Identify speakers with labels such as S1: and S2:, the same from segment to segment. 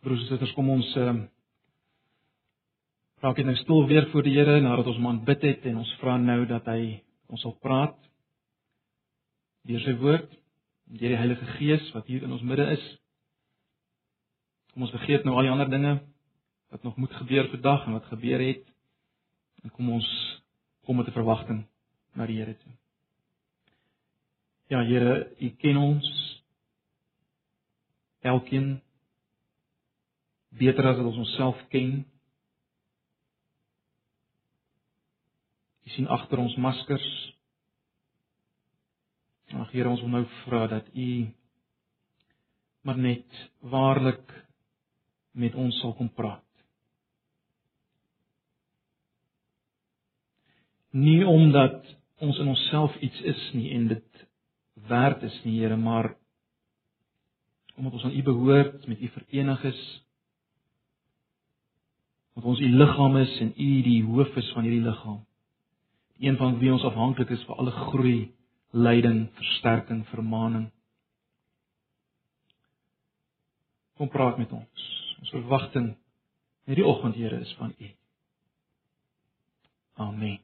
S1: Broers en susters, kom ons ehm raak net nou stil weer voor die Here nadat ons man bid het en ons vra nou dat hy ons sal praat deur sy woord, deur die Heilige Gees wat hier in ons midde is. Kom ons vergeet nou al die ander dinge wat nog moet gebeur vandag en wat gebeur het. En kom ons kom met 'n verwagting na die Here toe. Ja Here, U ken ons. Elkeen beter as wat ons onsself ken. U sien agter ons maskers. Ag Here, ons wil nou vra dat U maar net waarlik met ons sal kom praat. Nie omdat ons in onsself iets is nie en dit werd is nie, Here, maar omdat ons aan U behoort, met U verenig is, dat ons U liggaam is en U die hoof is van hierdie liggaam. Een van wie ons afhanklik is vir alle groei, leiding, versterking, vermaaning. Kom praat met ons. Ons verwagting hierdie oggend, Here, is van U. Amen.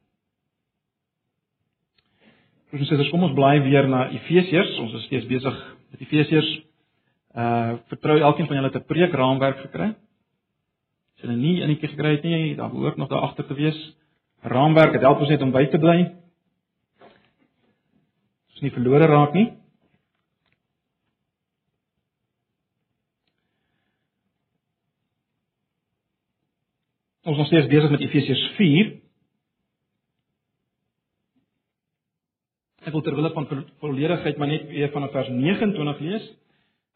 S1: Professor, kom ons bly weer na Efesiërs. Ons is steeds besig met Efesiërs. Uh vertrou elkeen van julle het 'n preekraamwerk gekry. As jy nie enetjie gekry het nie, dan behoort nog daar agter te wees. Raamwerk het help ons net om by te bly. Ons nie verlore raak nie. Ons is steeds besig met Efesiërs 4. Ek wil terwyl van volledigheid maar net weer vanaf vers 29 lees.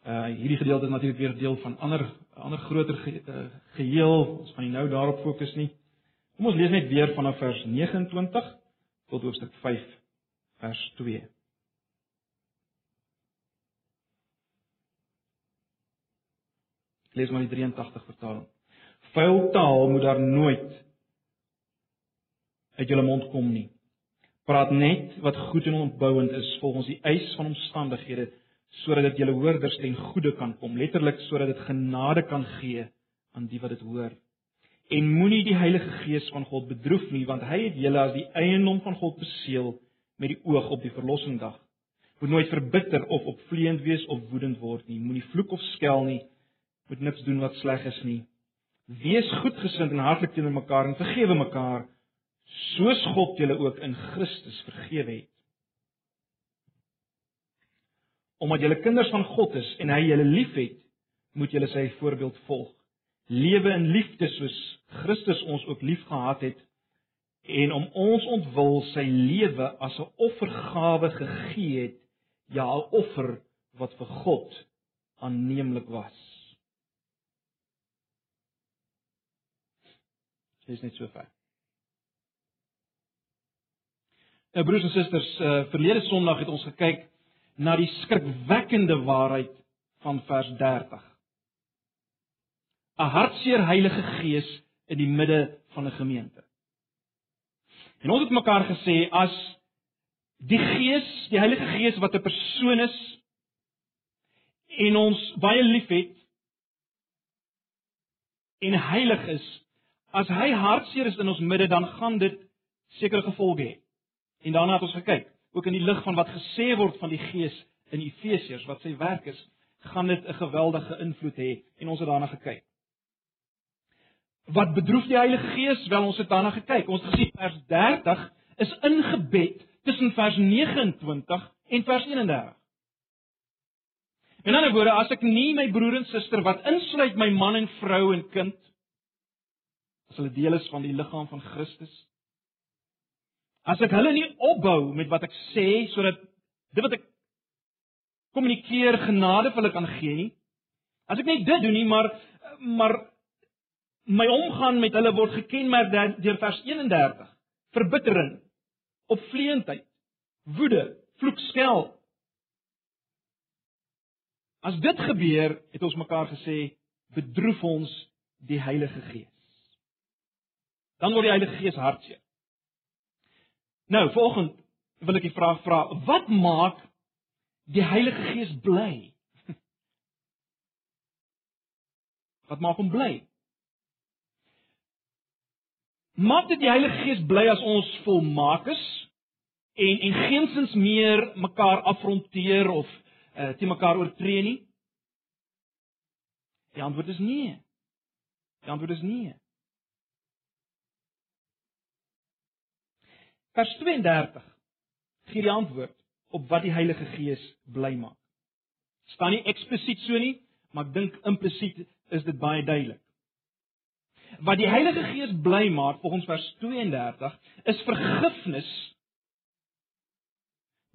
S1: Uh hierdie gedeelte is natuurlik weer deel van ander ander groter ge, uh, geheel. Ons gaan nie nou daarop fokus nie. Kom ons lees net weer vanaf vers 29 tot hoofstuk 5 vers 2. Lees maar die 83 vertaling. Vuil taal moet daar nooit uit julle mond kom nie. Praat net wat goed en opbouend is volgens die eis van omstandighede sodat dit julle hoorders ten goeie kan kom, letterlik sodat dit genade kan gee aan die wat dit hoor. En moenie die Heilige Gees van God bedroef nie, want hy het julle as die eiendom van God beseël met die oog op die verlossingsdag. Moet nooit verbitter of opvleend wees of woedend word nie. Moenie vloek of skel nie. Moet niks doen wat sleg is nie. Wees goedgesind en hartlik teenoor mekaar en vergewe mekaar soos God julle ook in Christus vergewe het. Omdat julle kinders van God is en hy julle liefhet, moet julle sy voorbeeld volg. Lewe in liefde soos Christus ons ook liefgehad het en om ons ontwil sy lewe as 'n offergawe gegee het, ja, 'n offer wat vir God aanneemlik was. Dit is net so ver. Nou broers en susters, uh, verlede Sondag het ons gekyk na die skrikwekkende waarheid van vers 30. 'n Hartseer Heilige Gees in die midde van 'n gemeente. En ons het mekaar gesê as die Gees, die Heilige Gees wat 'n persoon is en ons baie liefhet en heilig is, as hy hartseer is in ons midde, dan gaan dit sekere gevolge hê. En daarna het ons gekyk, ook in die lig van wat gesê word van die Gees in Efesiërs wat sy werk is, gaan dit 'n geweldige invloed hê en ons het daarna gekyk. Wat bedroef die Heilige Gees? Wel ons het daarna gekyk. Ons gesien vers 30 is ingebed tussen vers 29 en vers 31. In ander woorde, as ek nie my broer en suster wat insluit my man en vrou en kind as hulle deel is van die liggaam van Christus As ek hulle nie opbou met wat ek sê sodat dit wat ek kommunikeer genade vir hulle kan gee nie. As ek net dit doen nie, maar maar my omgang met hulle word gekenmerk deur vers 31. Verbittering, opvleentheid, woede, vloek, skel. As dit gebeur, het ons mekaar gesê, bedroef ons die Heilige Gees. Dan word die Heilige Gees hartseer. Nou, volgende wil ek die vraag vra, wat maak die Heilige Gees bly? Wat maak hom bly? Maak dit die Heilige Gees bly as ons volmaak is en en geensins meer mekaar afronteer of uh, te mekaar oortree nie? Die antwoord is nee. Die antwoord is nee. Vers 32 gee die antwoord op wat die Heilige Gees bly maak. Staan nie eksplisiet so nie, maar ek dink implisiet is dit baie duidelik. Wat die Heilige Gees bly maak volgens vers 32 is vergifnis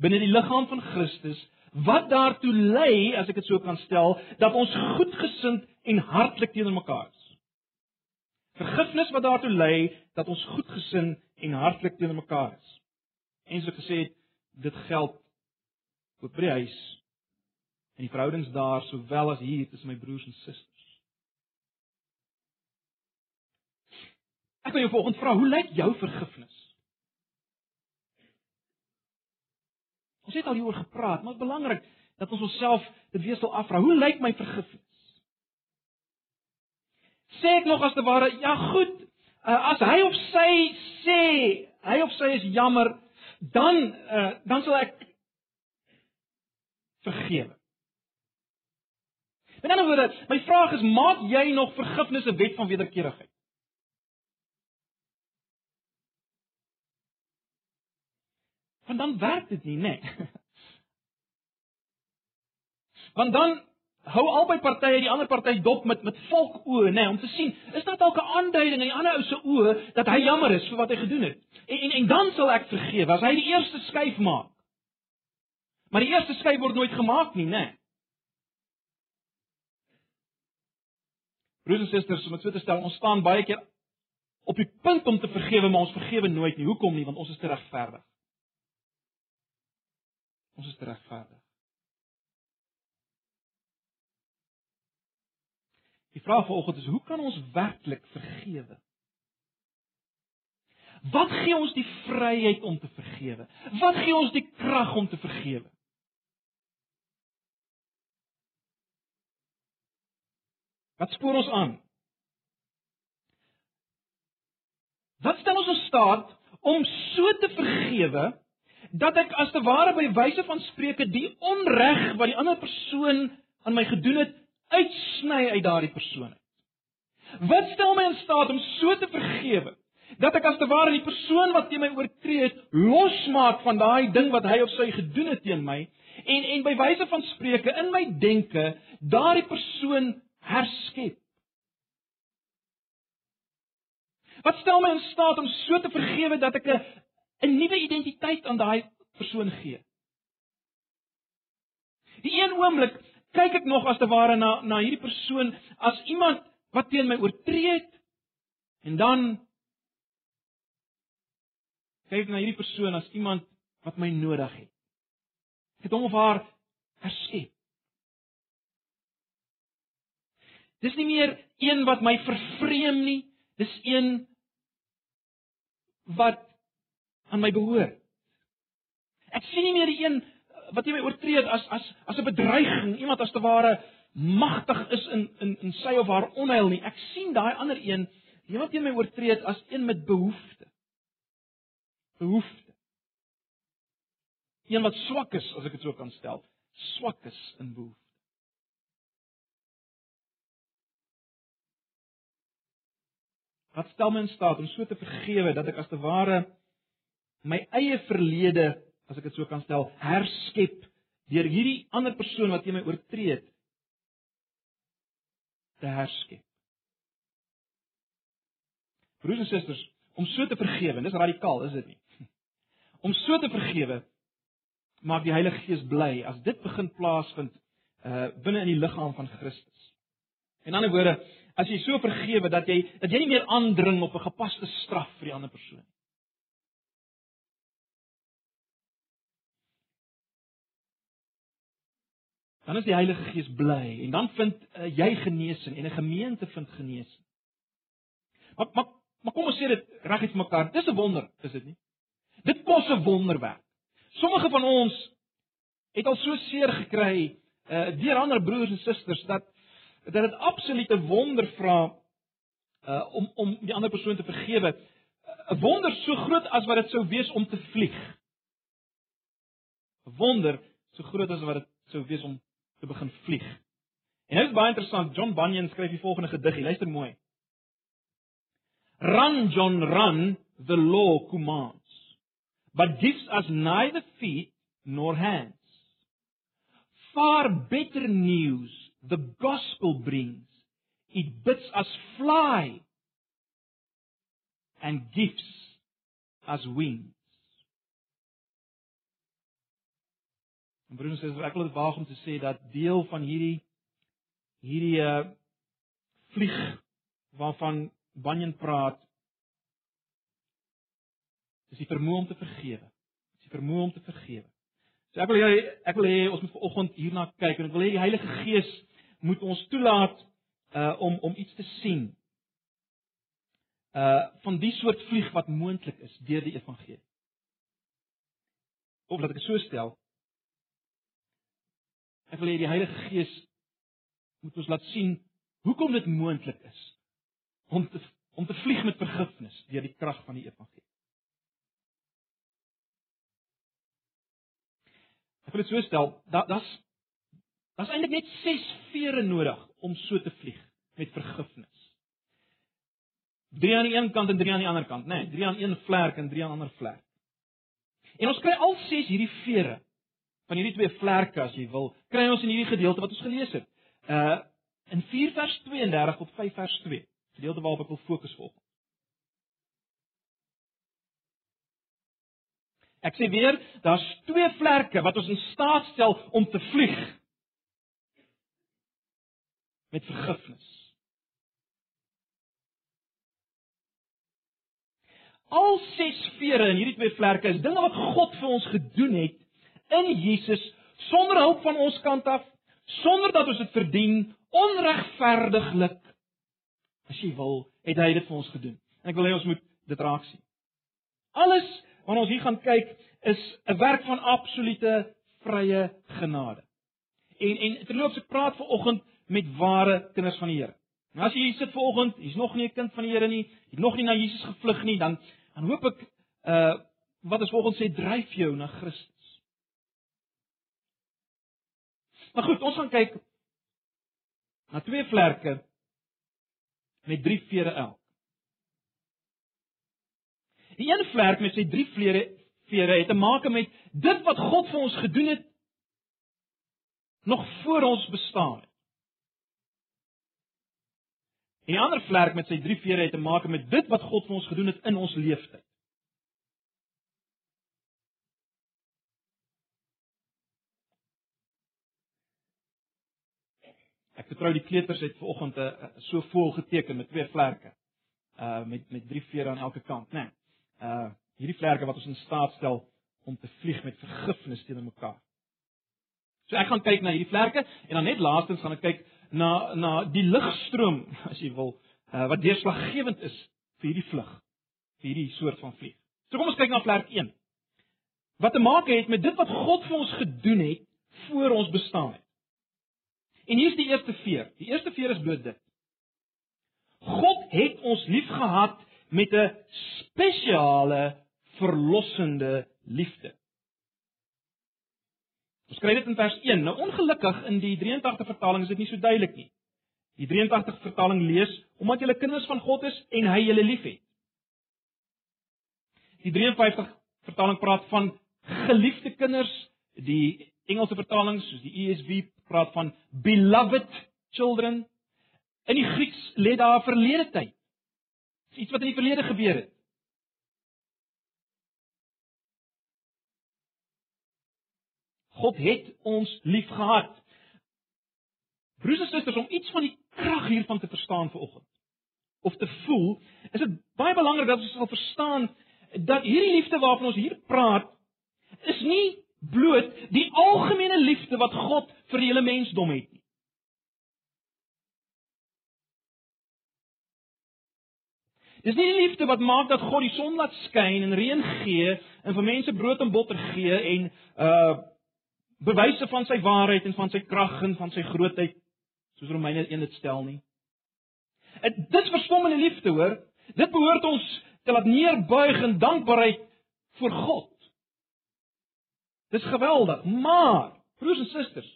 S1: binne die liggaam van Christus wat daartoe lei, as ek dit so kan stel, dat ons goedgesind en hartlik teenoor mekaar is. Vergifnis wat daartoe lei dat ons goedgesind en hartlik teenoor mekaar is. En ek gesê het, dit geld ook by die huis en die verhoudings daar sowel as hier tussen my broers en susters. Ek wil jou volgende vra, hoe lyk jou vergifnis? Ons het al hieroor gepraat, maar dit is belangrik dat ons onsself dit weer sal afvra. Hoe lyk my vergifnis? Sê ek nog as te ware, ja goed, uh, as hy of sy sê hy of sy is jammer, dan uh, dan sal ek vergewe. In 'n ander woorde, my vraag is, maak jy nog vergifnis 'n wet van wederkerigheid? Want dan werk dit nie, né? Nee. Want dan hou albei partye die ander party dop met met volk oë, nê, nee, om te sien, is daar dalk 'n aanduiding in die ander ou se oë dat hy jammer is vir wat hy gedoen het. En en, en dan sal ek vergewe as hy die eerste skuif maak. Maar die eerste skuif word nooit gemaak nie, nê. Nee. Broers en susters, om dit so te stel, ons staan baie keer op die punt om te vergewe, maar ons vergewe nooit nie. Hoekom nie? Want ons is te regverdig. Ons is te regverdig. Die vraag vanoggend is hoe kan ons werklik vergewe? Wat gee ons die vryheid om te vergewe? Wat gee ons die krag om te vergewe? Wat spoor ons aan? Wat stel ons in staat om so te vergewe dat ek as te ware by wyse van spreuke die onreg wat die ander persoon aan my gedoen het uitsny uit daardie persoon uit. Wat stel my in staat om so te vergewe dat ek as te ware die persoon wat teen my oortree het losmaak van daai ding wat hy of sy gedoen het teen my en en by wyse van spreuke in my denke daardie persoon herskep. Wat stel my in staat om so te vergewe dat ek 'n 'n nuwe identiteit aan daai persoon gee? Die een oomblik kyk ek nog as te ware na na hierdie persoon as iemand wat teen my oortree het en dan kyk ek na hierdie persoon as iemand wat my nodig het. Ek het hom of haar herskep. Dis nie meer een wat my vervreem nie, dis een wat aan my behoort. Ek sien nie meer die een wat jy my oortree as as as 'n bedreiging, iemand as te ware magtig is in in in sy of haar onheil nie. Ek sien daai ander een, die wat jy my oortree as een met behoefte. Behoefte. Een wat swak is, as ek dit so kan stel, swak is in behoefte. Wat stel my in staat om so te vergewe dat ek as te ware my eie verlede as ek dit so kan stel, herskep deur hierdie ander persoon wat teen my oortree het te herskep. Broers en susters, om so te vergewe, dis radikaal, is dit nie? Om so te vergewe maak die Heilige Gees bly as dit begin plaasvind uh binne in die liggaam van Christus. In ander woorde, as jy so vergewe dat jy dat jy nie meer aandring op 'n gepaste straf vir die ander persoon nie. Dan is die Heilige Gees bly en dan vind uh, jy genesing en 'n gemeente vind genesing. Maar maar maar kom ons sê dit reguit vir mekaar. Dis 'n wonder, is dit nie? Dit kos 'n wonderwerk. Sommige van ons het al so seer gekry uh deur ander broers en susters dat dat dit absolute wonder vra uh om om die ander persoon te vergewe. 'n Wonder so groot as wat dit sou wees om te vlieg. 'n Wonder so groot as wat dit sou wees om te begin vlieg. En dit is baie interessant. John Bunyan skryf die volgende gedig. Luister mooi. Run John run the law commands but gives us neither feet nor hands. Far better news the gospel brings. It bids us fly and gives us wings. En broers en susters, ek wil dit waag om te sê dat deel van hierdie hierdie uh vlieg waarvan Banyan praat is die vermoë om te vergewe. Is die vermoë om te vergewe. So ek wil jy ek wil hê ons moet vanoggend hierna kyk en ek wil hê die Heilige Gees moet ons toelaat uh om om iets te sien. Uh van die soort vlieg wat moontlik is deur die evangelie. Of laat ek dit so stel, Ek wil hê die Heilige Gees moet ons laat sien hoekom dit moontlik is om te om te vlieg met vergifnis deur die krag van die evangelie. Ek wil dit so stel, dat dat's daar's eintlik net 6 vere nodig om so te vlieg met vergifnis. 3 aan die een kant en 3 aan die ander kant, nê, nee, 3 aan een vlerk en 3 aan 'n ander vlerk. En ons kry al 6 hierdie vere van hierdie twee vlerke as jy wil, kry ons in hierdie gedeelte wat ons gelees het. Uh in 4 vers 32 tot 5 vers 2. Gedeelte waarop ek wil fokus volg. Ek sê weer, daar's twee vlerke wat ons in staat stel om te vlieg met vergifnis. Al ses vere in hierdie twee vlerke is dinge wat God vir ons gedoen het in Jesus sonder hulp van ons kant af, sonder dat ons dit verdien, onregverdiglik. As jy wil, het hy dit vir ons gedoen. En ek wil hê ons moet dit raak sien. Alles wat ons hier gaan kyk is 'n werk van absolute vrye genade. En en terloops ek praat ver oggend met ware kinders van die Here. Nou as jy hier sit ver oggend, jy's nog nie 'n kind van die Here nie, jy nog nie na Jesus gevlug nie, dan dan hoop ek uh wat ons volgens sê dryf jou na Christus. Maar goed, ons gaan kyk na twee vlerke met drie vere elk. Die een vlerk met sy drie vere vere het te maak met dit wat God vir ons gedoen het nog voor ons bestaan het. En die ander vlerk met sy drie vere het te maak met dit wat God vir ons gedoen het in ons lewenstyd. Ek vertrou die kleuters het vanoggend 'n uh, so vol geteken met twee vlerke. Uh met met drie vere aan elke kant, né? Nee, uh hierdie vlerke wat ons in staat stel om te vlieg met vergifnis teenoor mekaar. So ek gaan kyk na hierdie vlerke en dan net laastens gaan ek kyk na na die ligstroom as jy wil uh wat deurslaggewend is vir hierdie vlug, vir hierdie soort van vlieg. So kom ons kyk na vlerk 1. Wat te maak het met dit wat God vir ons gedoen het voor ons bestaan het. En hier's die eerste veer. Die eerste veer is bloot dit. God het ons liefgehad met 'n spesiale verlossende liefde. Ons kry dit in vers 1. Nou ongelukkig in die 83 vertaling is dit nie so duidelik nie. Die 83 vertaling lees omdat julle kinders van God is en hy julle liefhet. Die 53 vertaling praat van geliefde kinders. Die Engelse vertalings soos die ESV praat van beloved children. In die Grieks lê daar verlede tyd. Iets wat in die verlede gebeur het. God het ons liefgehad. Broers en susters, om iets van die krag hiervan te verstaan vanoggend of te voel, is dit baie belangrik dat ons sal verstaan dat hierdie liefde waarvan ons hier praat is nie bloot die algemene liefde wat God vir die hele mensdom het nie. Dis nie die liefde wat maak dat God die son laat skyn en reën gee en vir mense brood en botter gee en uh bewyse van sy waarheid en van sy krag en van sy grootheid soos Romeine 1 dit stel nie. En dis verstommende liefde, hoor. Dit behoort ons te laat neerbuig in dankbaarheid vir God. Dis geweldig, maar broers en susters,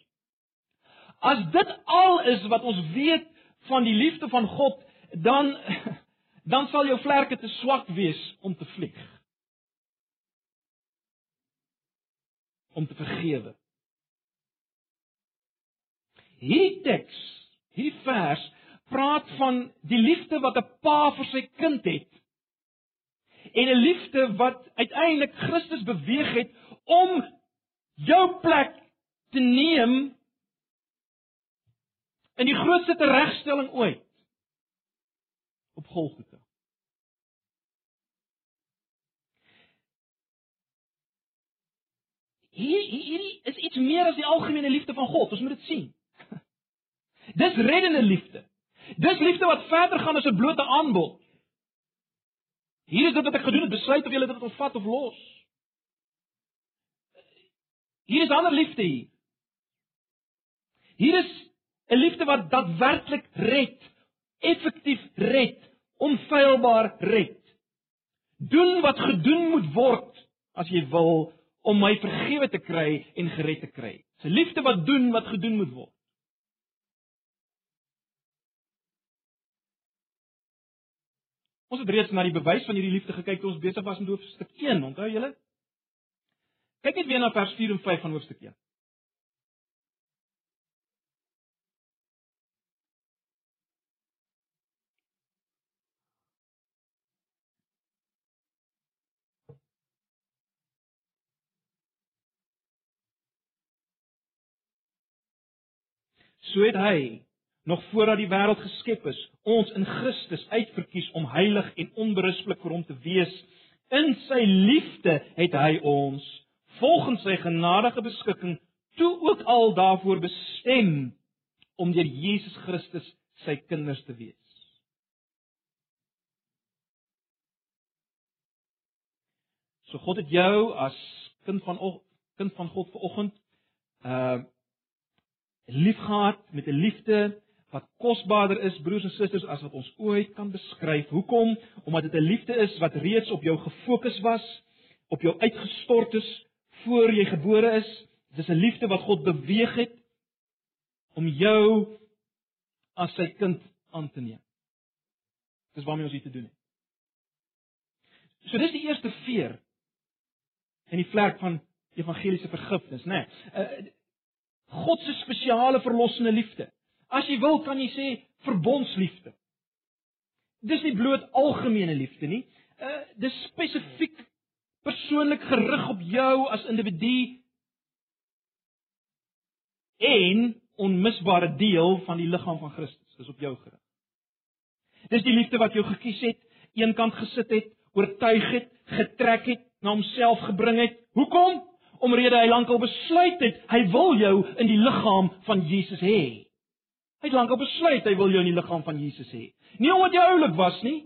S1: as dit al is wat ons weet van die liefde van God, dan dan sal jou vlerke te swak wees om te vlieg. Om te vergewe. Hierdie teks, hierdie vers praat van die liefde wat 'n pa vir sy kind het. En 'n liefde wat uiteindelik Christus beweeg het om jou plek te neem in die grootste teregstelling ooit op Golgotha. Hier hierdie is iets meer as die algemene liefde van God. Ons moet dit sien. Dis reddende liefde. Dis liefde wat verder gaan as 'n blote aanbod. Hier is dit wat ek gedoen het, besluit of jy dit ontvat of los. Hier is ander liefde hier. Hier is 'n liefde wat daadwerklik red, effektief red, onfeilbaar red. Doen wat gedoen moet word as jy wil om my vergewe te kry en gered te kry. 'n Liefde wat doen wat gedoen moet word. Ons het reeds na die bewys van hierdie liefde gekyk toe ons besig was met hoofstuk 1, onthou julle? Kyk net weer na vers 4 en 5 van hoofstuk 1. So het hy nog voordat die wêreld geskep is, ons in Christus uitverkies om heilig en onberispelik vir hom te wees. In sy liefde het hy ons volgens sy genadige beskikking toe ook al daarvoor bestem om deur Jesus Christus sy kinders te wees. So God het jou as kind van kind van God vanoggend uh liefgehad met 'n liefde wat kosbaarder is broers en susters as wat ons ooit kan beskryf. Hoekom? Omdat dit 'n liefde is wat reeds op jou gefokus was, op jou uitgestort is voor jy gebore is. Dit is 'n liefde wat God beweeg het om jou as sy kind aan te neem. Dis waarmee ons hier te doen het. So dis die eerste veer in die vlek van evangeliese vergifnis, né? Nee, God se spesiale verlossende liefde. As jy wil, kan jy sê verbondsliefde. Dis nie bloot algemene liefde nie. Uh dis spesifiek persoonlik gerig op jou as individu en onmisbare deel van die liggaam van Christus. Dis op jou gerig. Dis die liefde wat jou gekies het, eenkant gesit het, oortuig het, getrek het, na homself gebring het. Hoekom? Omrede hy lankal besluit het hy wil jou in die liggaam van Jesus hê. Hy het lankal besluit hy wil jou in die liggaam van Jesus hê. Nie omdat jy oulik was nie.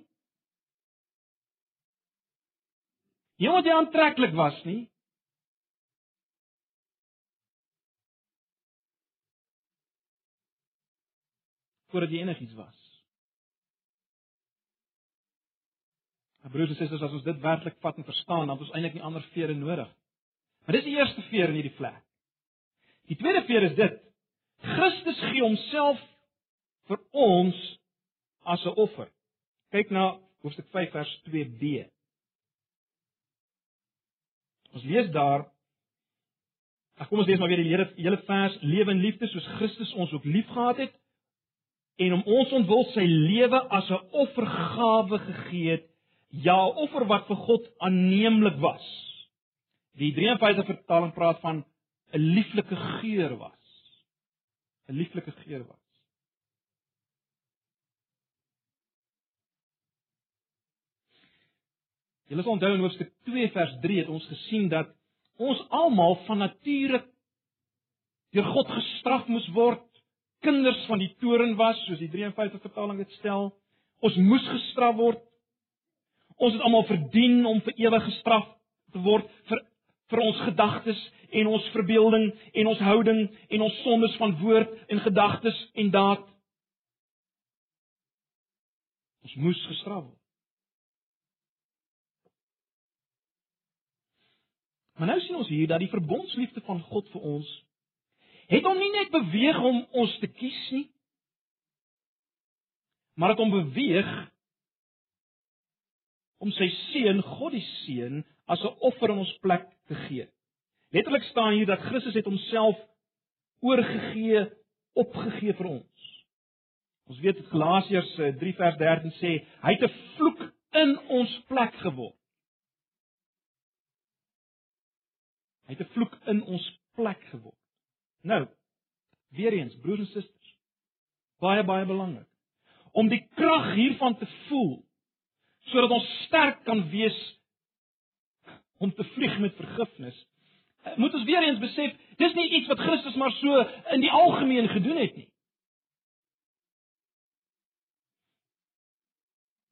S1: Nie omdat jy aantreklik was nie. Voordat jy enigiets was. Broers en susters, as ons dit werklik vat en verstaan, dan het ons eintlik nie ander vere nodig. Maar dis die eerste veer in hierdie vlek. Die tweede veer is dit: Christus gee homself vir ons as 'n offer. Kyk na hoofstuk 5 vers 2b. Ons lees daar Ag kom ons lees maar weer die hele hele vers lewe in liefde soos Christus ons ook liefgehad het en om ons ontwil sy lewe as 'n offergawe gegee het ja offer wat vir God aanneemlik was. Die 53 vertaling praat van 'n lieflike geur was. 'n Lieflike geur was. Julle sal onthou in hoofstuk 2 vers 3 het ons gesien dat ons almal van nature deur God gestraf moes word, kinders van die toren was, soos die 53 vertaling dit stel. Ons moes gestraf word. Ons het almal verdien om vir ewig gestraf te word vir vir ons gedagtes en ons verbeelding en ons houding en ons sondes van woord en gedagtes en daad. Ons moes gestraf word. Maar nou sien ons hier dat die verbondsliefde van God vir ons het hom nie net beweeg om ons te kies nie, maar het hom beweeg om sy seun, God die seun, as 'n offer in ons plek te gee. Letterlik staan hier dat Christus het homself oorgegee, opgegee vir ons. Ons weet Galasiërs 3 eh, vers 13 sê hy het 'n vloek in ons plek geword. Hy het 'n vloek in ons plek geword. Nou, weer eens, broers en susters, baie baie belangrik om die krag hiervan te voel sodat ons sterk kan wees om te vlieg met vergifnis. Moet ons weer eens besef, dis nie iets wat Christus maar so in die algemeen gedoen het nie.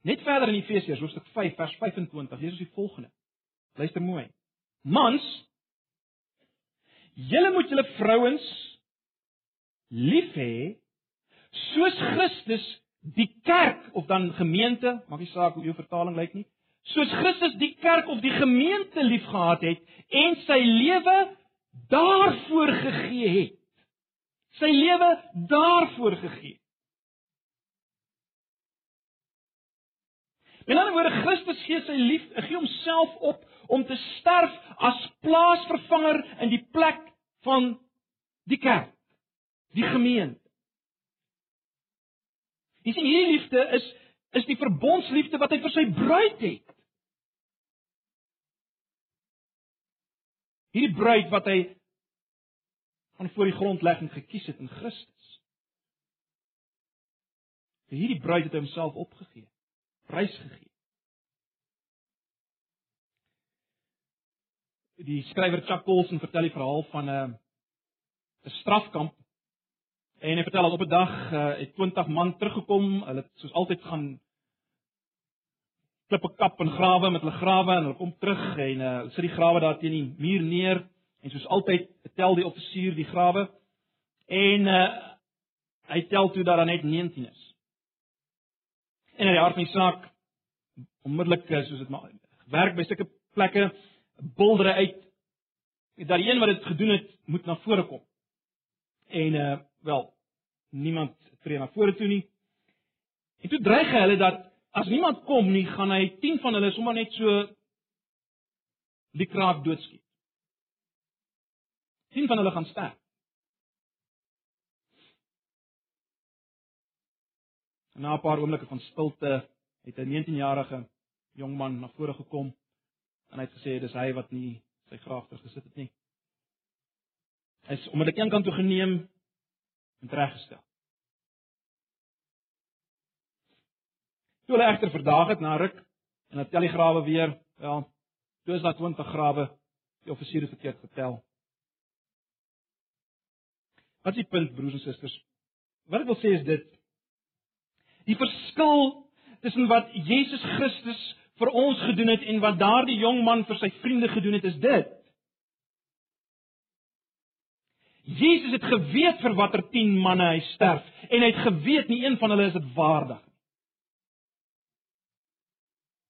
S1: Net verder in Efesiërs hoofstuk 5 vers 25, hier is die volgende. Luister mooi. Mans, julle moet julle vrouens lief hê soos Christus die kerk of dan gemeente, maak nie saak hoe jou vertaling lyk nie, soos Christus die kerk of die gemeente liefgehad het en sy lewe daarvoor gegee het. Sy lewe daarvoor gegee. Met ander woorde Christus gee sy lief, gee homself op om te sterf as plaasvervanger in die plek van die kerk, die gemeente. Jy sien hierdie liefde is is die verbondsliefde wat hy vir sy bruid het. Hierdie bruid wat hy van voor die grondlegging gekies het in Christus. Vir hierdie bruid het hy homself opgegee, prys gegee. Die skrywer Chuck Colson vertel die verhaal van 'n 'n strafkamp En hy vertel dat op 'n dag uh, het 20 man teruggekom. Hulle het soos altyd gaan klippe kap en grawe met hulle grawe en hulle kom terug en uh, sit die grawe daar teen die muur neer en soos altyd tel die offisier die grawe en uh, hy tel toe dat daar net 19 is. En in die hart van die saak onmiddellik soos dit maar werk by sulke plekke buldere uit dat die een wat dit gedoen het moet na vore kom. En uh wel niemand tree na vore toe nie. En toe dreig hy hulle dat as niemand kom nie, gaan hy 10 van hulle sommer net so die kraak doodskiet. 10 van hulle gaan sterf. Na 'n paar oomblikke van stilte het 'n 19-jarige jong man na vore gekom en hy het gesê dis hy wat nie sy graaf ter gesit het nie. Hy is onmiddellik een kant toe geneem en reggestel. Toe hulle egter verdaag het na ruk en dat tel die grawe weer, wel, toe is daar 20 grawe, die offisiere verkeerd getel. Wat is die punt broers en susters? Wat ek wil sê is dit die verskil tussen wat Jesus Christus vir ons gedoen het en wat daardie jong man vir sy vriende gedoen het is dit. Jesus het geweet vir watter 10 manne hy sterf en hy het geweet nie een van hulle is dit waardig nie.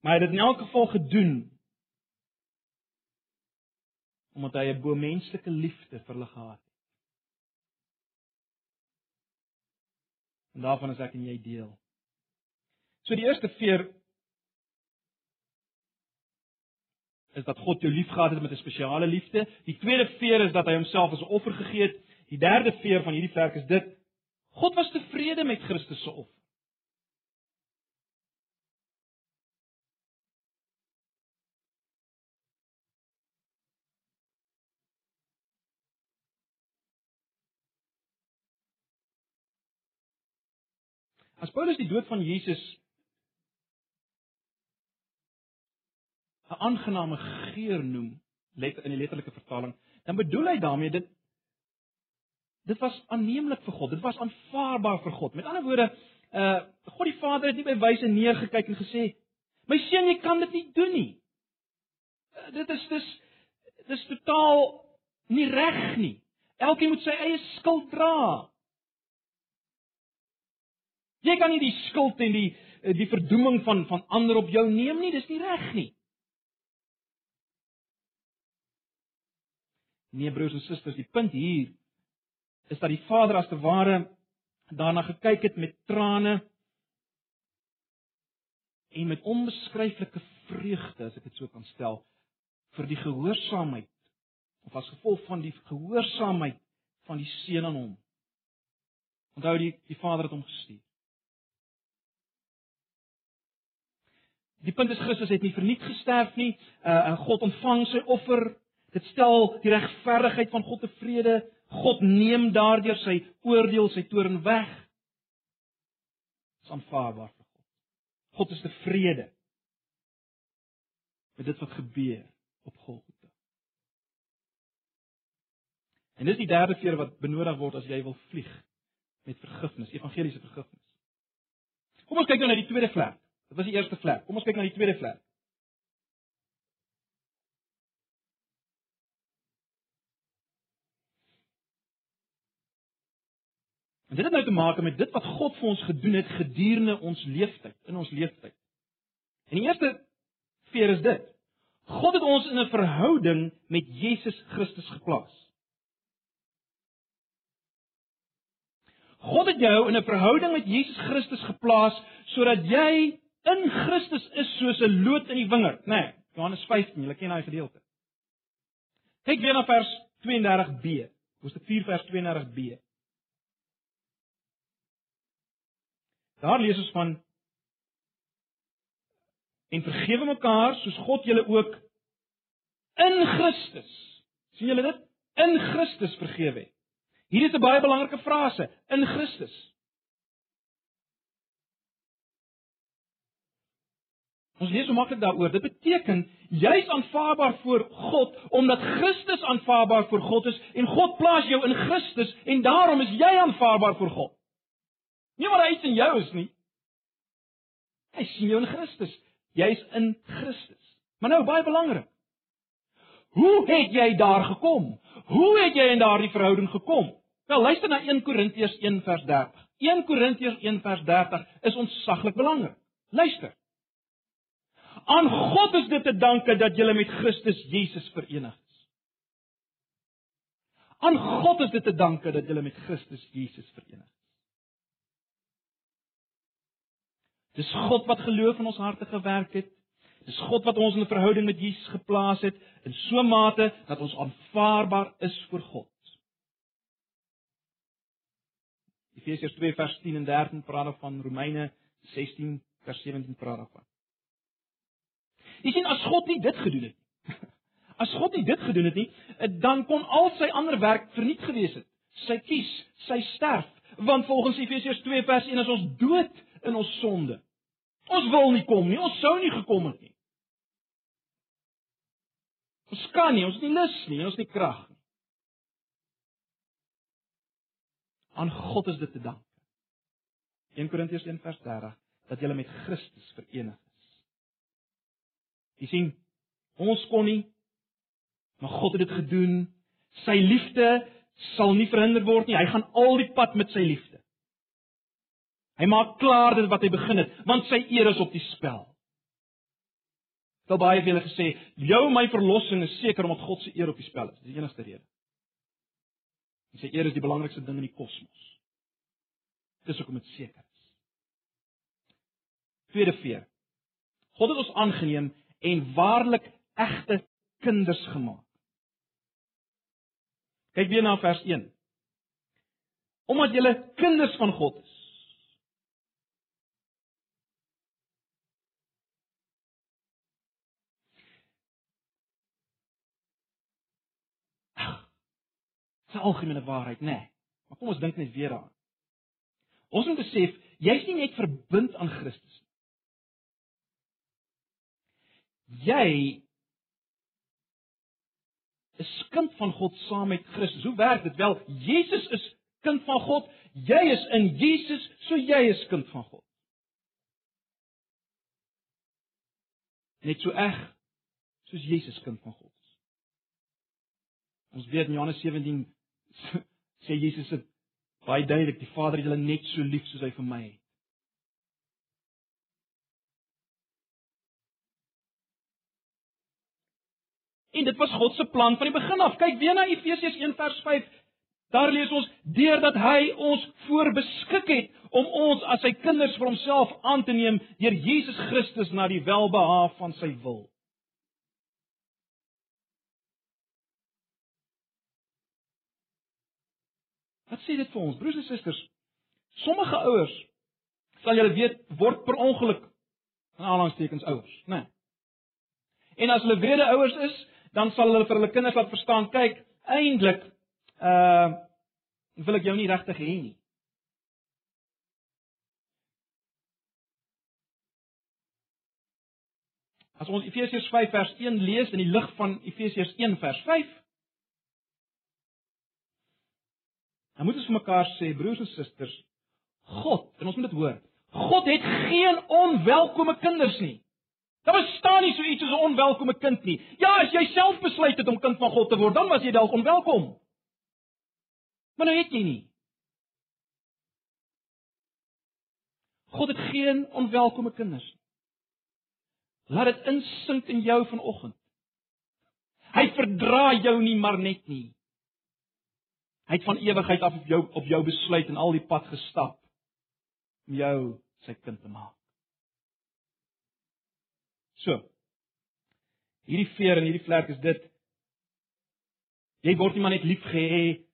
S1: Maar hy het dit in elk geval gedoen omdat hy 'n bo-menslike liefde vir hulle gehad het. En daarvan is ek en jy deel. So die eerste veer is dat God jou liefgehad het met 'n spesiale liefde. Die tweede veer is dat hy homself as 'n offer gegee het. Die derde veer van hierdie werk is dit: God was tevrede met Christus se offer. As Paulus die dood van Jesus 'n aangename geur noem, let in die letterlike vertaling, dan bedoel hy daarmee dit dit was aanneemlik vir God. Dit was aanvaarbaar vir God. Met ander woorde, uh God die Vader het nie by wyse neergekyk en gesê: "My seun, jy kan dit nie doen nie." Uh, dit is dis dis totaal nie reg nie. Elkeen moet sy eie skuld dra. Jy kan nie die skuld en die die verdoeming van van ander op jou neem nie, dis nie reg nie. Nee broers en susters, die punt hier is dat die Vader as te ware daarna gekyk het met trane en met onbeskryflike vreugde, as ek dit so kan stel, vir die gehoorsaamheid of as gevolg van die gehoorsaamheid van die seun aan hom. Onthou die die Vader het hom gestuur. Die punt is Christus het nie verniet gesterf nie. Uh God ontvang sy offer. Dit stel die regverdigheid van God tevrede. God neem daardeur sy oordeel, sy toorn weg. Dit is aanvaarbaar vir God. God is tevrede met dit wat gebeur op Golgotha. En dis die derde keer wat benodig word as jy wil vlieg met vergifnis, evangeliese vergifnis. Kom ons kyk nou na die tweede vlek. Dit was die eerste vlek. Kom ons kyk na die tweede vlek. En dit het nou te maak met dit wat God vir ons gedoen het gedurende ons lewenstyd, in ons lewenstyd. En die eerste veer is dit. God het ons in 'n verhouding met Jesus Christus geplaas. God het jou in 'n verhouding met Jesus Christus geplaas sodat jy in Christus is soos 'n loot in die wingerd, né? Nee, Johannes 15, julle ken daai gedeelte. Kyk weer na vers 32b. Hoofstuk 4 vers 32b. Daar lees ons van en vergewe mekaar soos God julle ook in Christus. sien julle dit? In Christus vergewe het. Hier is 'n baie belangrike frase, in Christus. Ons lees so maklik daaroor. Dit beteken jy's aanvaarbaar voor God omdat Christus aanvaarbaar voor God is en God plaas jou in Christus en daarom is jy aanvaarbaar voor God. Nie maar iets in jou is nie. Hy sien jou in Christus. Jy's in Christus. Maar nou baie belangrik. Hoe het jy daar gekom? Hoe het jy in daardie verhouding gekom? Wel, luister na 1 Korintiërs 1 vers 30. 1 Korintiërs 1 vers 30 is ontsaglik belangrik. Luister. Aan God is dit te danke dat jy met Christus Jesus verenig is. Aan God is dit te danke dat jy met Christus Jesus verenig is. Dis God wat geloof in ons harte gewerk het. Dis God wat ons in 'n verhouding met Jesus geplaas het in so 'n mate dat ons aanvaarbaar is vir God. Efesiërs 2 vers 10 en 13 praat van Romeine 16 vers 17 praat daarvan. Jy sien as God nie dit gedoen het nie. As God nie dit gedoen het nie, dan kon al sy ander werk verniet gewees het. Sy kies, sy sterf, want volgens Efesiërs 2 vers 1 is ons dood in ons sonde. Ons wil nie kom nie, ons sou nie gekom het nie. Ons kan nie, ons het nie lus nie, ons het nie krag nie. Aan God is dit te dank. 1 Korintiërs 1 vers 30 dat jy met Christus verenig is. Jy sien, ons kon nie, maar God het dit gedoen. Sy liefde sal nie verhinder word nie. Hy gaan al die pad met sy liefde. Hy maak klaar dit wat hy begin het, want sy eer is op die spel. Daar baie het hulle gesê, "Jou my verlossing is seker omdat God se eer op die spel is." Dis die enigste rede. En sy eer is die belangrikste ding in die kosmos. Dis hoekom dit seker is. Tweede veer. God het ons aangeneem en waarlik egte kinders gemaak. Kyk weer na vers 1. Omdat julle kinders van God se algemene waarheid, nê. Nee. Maar kom ons dink net weer daaraan. Ons moet besef, jy's nie net verbind aan Christus nie. Jy is kind van God saam met Christus. Hoe werk dit? Wel, Jesus is kind van God. Jy is in Jesus, so jy is kind van God. Net so eg soos Jesus kind van God is. Ons weet in Johannes 17 sê Jesus dit baie duidelik, die Vader het julle net so lief soos hy vir my het. En dit was God se plan van die begin af. Kyk weer na Efesiërs 1 vers 5. Daar lees ons deurdat hy ons voorbeskik het om ons as sy kinders vir homself aan te neem deur Jesus Christus na die welbehae van sy wil. Wat sê dit vir ons, broers en susters? Sommige ouers sal julle weet word per ongeluk in aanhalingstekens ouers, né? Nee. En as hulle wrede ouers is, dan sal hulle vir hulle kinders laat verstaan, kyk, eintlik uh wil ek jou nie regtig hê nie. As ons Efesiërs 5 vers 1 lees in die lig van Efesiërs 1 vers 5, dan moet ons vir mekaar sê, broers en susters, God, en ons moet dit hoor. God het geen onwelkome kinders nie. Daar bestaan nie so iets soos 'n onwelkome kind nie. Ja, as jy self besluit het om kind van God te word, dan was jy dalk onwelkom. Maar nou het jy nie. God het geen onwelkome kinders nie. Laat dit insink in jou vanoggend. Hy verdra jou nie maar net nie. Hy het van ewigheid af op jou op jou besluit en al die pad gestap om jou sy kind te maak. So. Hierdie veer en hierdie vlek is dit. Jy word nie maar net lief gehê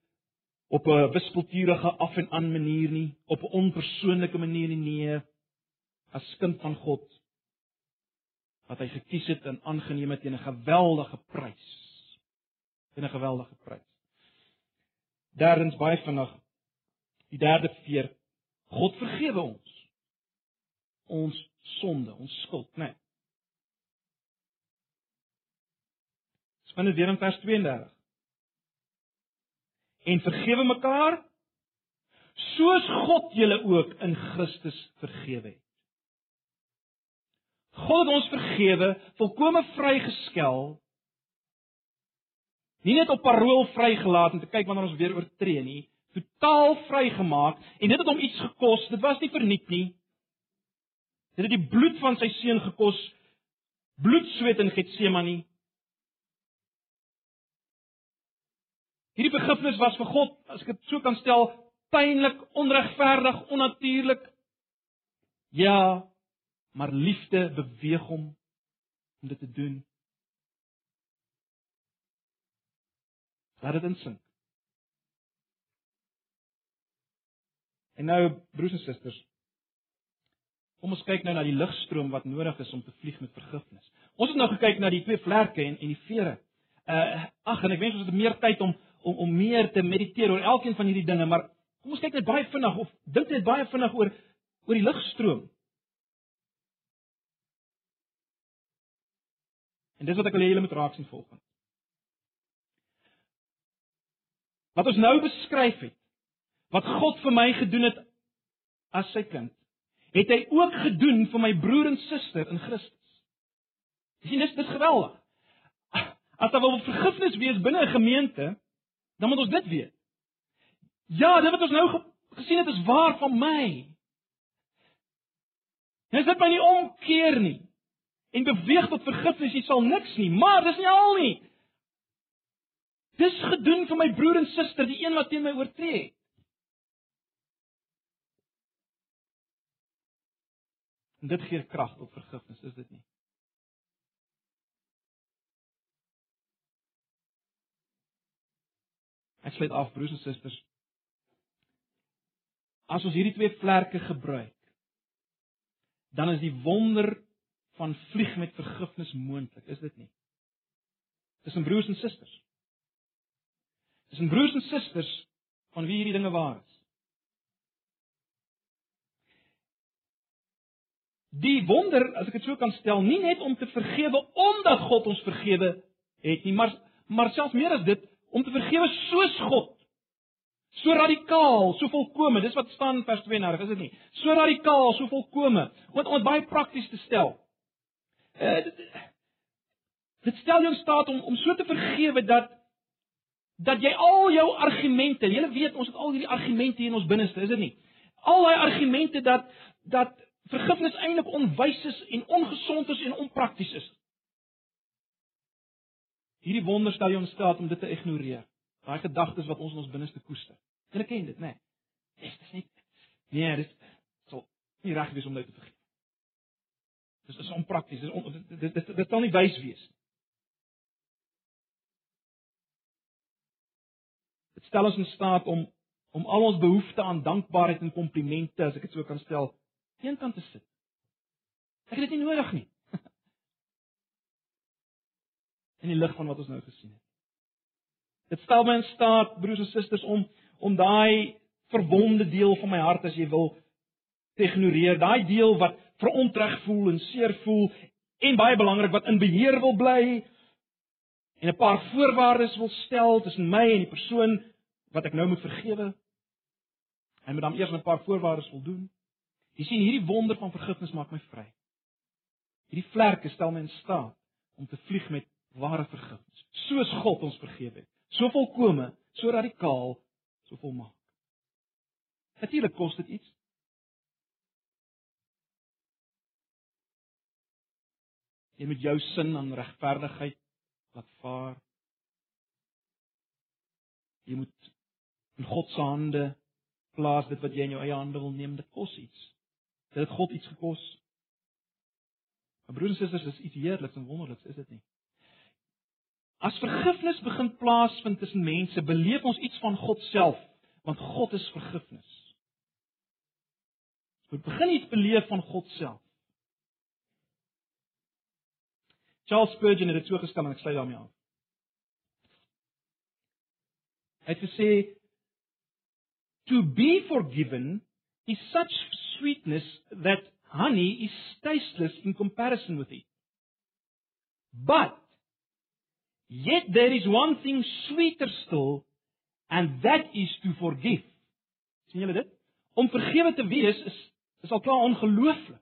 S1: op 'n wispelturige af en aan manier nie, op 'n onpersoonlike manier nie, nee, as kind van God wat hy gekies het en aangeneem het teen 'n geweldige prys. Teen 'n geweldige prys. Derdens baie vinnig. Die derde veer. God vergewe ons. Ons sonde, ons skuld, né? Nee. Span dit weer in vers 32. En vergewe mekaar soos God julle ook in Christus vergewe het. God ons vergewe, volkome vrygeskel. Nie net op parol vrygelaat om te kyk wanneer ons weer oortree nie, totaal vrygemaak en dit het hom iets gekos. Dit was nie verniet nie. Dit het die bloed van sy seun gekos. Bloedsweet in Getsemane. Hierdie vergifnis was vir God, as ek dit so kan stel, pynlik, onregverdig, onnatuurlik. Ja, maar liefde beweeg hom om dit te doen. Laat dit insink. En nou broers en susters, kom ons kyk nou na die ligstroom wat nodig is om te vlieg met vergifnis. Ons het nou gekyk na die twee vlerke en en die vere. Uh ag en ek wens ons het meer tyd om om om meer te mediteer oor elkeen van hierdie dinge, maar kom ons kyk net baie vinnig of dink net baie vinnig oor oor die ligstroom. En dis wat ek wil hê julle moet raak sien volgens. Wat ons nou beskryf het, wat God vir my gedoen het as sy kind, het hy ook gedoen vir my broer en suster in Christus. Sien, dis dis geweldig. As daar wil vergifnis wees binne 'n gemeente, dan moet ons dit weet. Ja, dit wat ons nou gesien het is waar van my. Dis dit my nie omkeer nie en beweeg tot vergifnis, jy sal niks nie, maar dis nie al nie. Dis gedoen vir my broer en suster, die een wat teen my oortree het. En dit gee krag tot vergifnis, is dit nie? Ek sluit af broers en susters. As ons hierdie twee vlerke gebruik, dan is die wonder van vlieg met vergifnis moontlik, is dit nie? Dis 'n broers en susters. Dis 'n broers en susters van wie hierdie dinge waar is. Die wonder, as ek dit so kan stel, nie net om te vergewe omdat God ons vergewe het nie, maar maar selfs meer as dit, om te vergewe soos God. So radikaal, so volkome, dis wat staan in vers 32, is dit nie? So radikaal, so volkome, om dit baie prakties te stel. Uh, dit, dit stel jou in staat om om so te vergewe dat dat jy al jou argumente, jy weet ons het al hierdie argumente in ons binneste, is dit nie? Al daai argumente dat dat vergifnis eintlik onwys is en ongesond is en onprakties is. Hierdie wonder stel jou in staat om dit te ignoreer. Daai gedagtes wat ons in ons binneste koester. Jy ken dit, né? Nee. Dis dis nie Nee, dis sal nie reg wees om dit te vergeet. Dis is onprakties. Dis on, dit dit dit, kan nie wys wees nie. Stel ons in staat om om al ons behoeftes aan dankbaarheid en komplimente, as ek dit so kan stel, eenkant te sit. Ek het dit nie nodig nie. In die lig van wat ons nou gesien het. Dit stel my in staat, broers en susters, om om daai verwonde deel van my hart as jy wil te ignoreer, daai deel wat verontreg voel en seer voel en baie belangrik wat in beheer wil bly en 'n paar voorwaardes wil stel tussen my en die persoon wat ek nou moet vergewe. Hy moet dan eers 'n paar voorwaardes voldoen. Jy sien hierdie wonder van vergifnis maak my vry. Hierdie vlerke stel my in staat om te vlieg met ware vergifnis, soos God ons vergewe het. So volkome, so radikaal, so volmaak. Natuurlik kos dit iets. Jy moet jou sin aan regverdigheid laat vaar. Jy moet in God se hande plaas dit wat jy in jou eie hande wil neem, dit kos iets. Dit het God iets gekos. Maar broers en susters, dis iets heerliks en wonderliks, is dit nie? As vergifnis begin plaasvind tussen mense, beleef ons iets van God self, want God is vergifnis. Ons begin iets beleef van God self. Charles Spurgeon het dit so gestel en ek sluit daarmee af. Hy het gesê to be forgiven is such sweetness that honey is tasteless in comparison with it. But yet there is one thing sweeter still and that is to forgive. sien julle dit? Om vergewe te wees is is al klaar ongelooflik.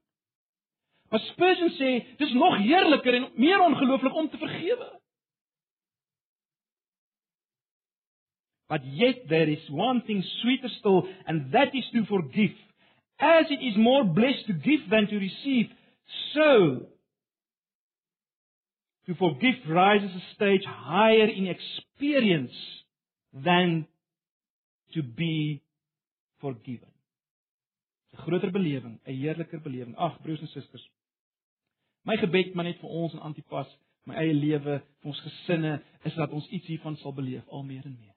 S1: Maar Spurgeon sê dis nog heerliker en meer ongelooflik om te vergewe. But yet there is one thing sweeter still and that is to forgive. As it is more blessed to give than to receive, so to forgive rises a stage higher in experience than to be forgiven. 'n Groter belewing, 'n heerliker belewing. Ag broers en susters, My gebed maar net vir ons en Antipas, my eie lewe, vir ons gesinne, is dat ons iets hiervan sal beleef al meer en meer.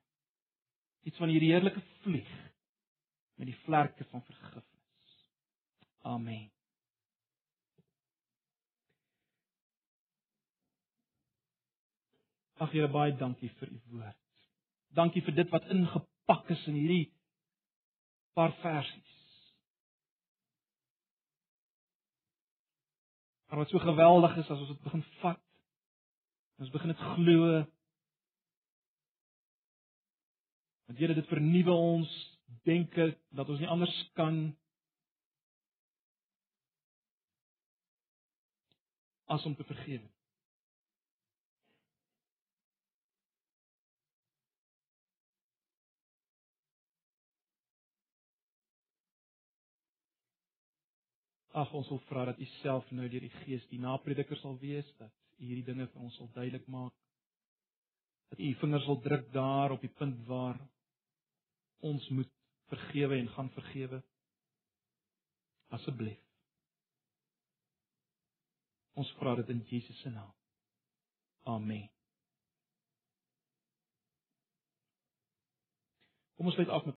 S1: Iets van hierdie heerlike vlieg met die vlerke van vergifnis. Amen. Ag Here, baie dankie vir u woord. Dankie vir dit wat ingepak is in hierdie paar versies. Maar wat so geweldig is as ons dit begin vat. Ons begin dit glo. Want Here dit vernuwe ons denke dat ons nie anders kan as om te vergewe. Ag ons wil vra dat U self nou deur die Gees die naprediker sal wees dat U hierdie dinge vir ons sal duidelik maak. Dat U vingers sal druk daar op die punt waar ons moet vergewe en gaan vergewe. Asseblief. Ons vra dit in Jesus se naam. Amen. Kom ons sluit af met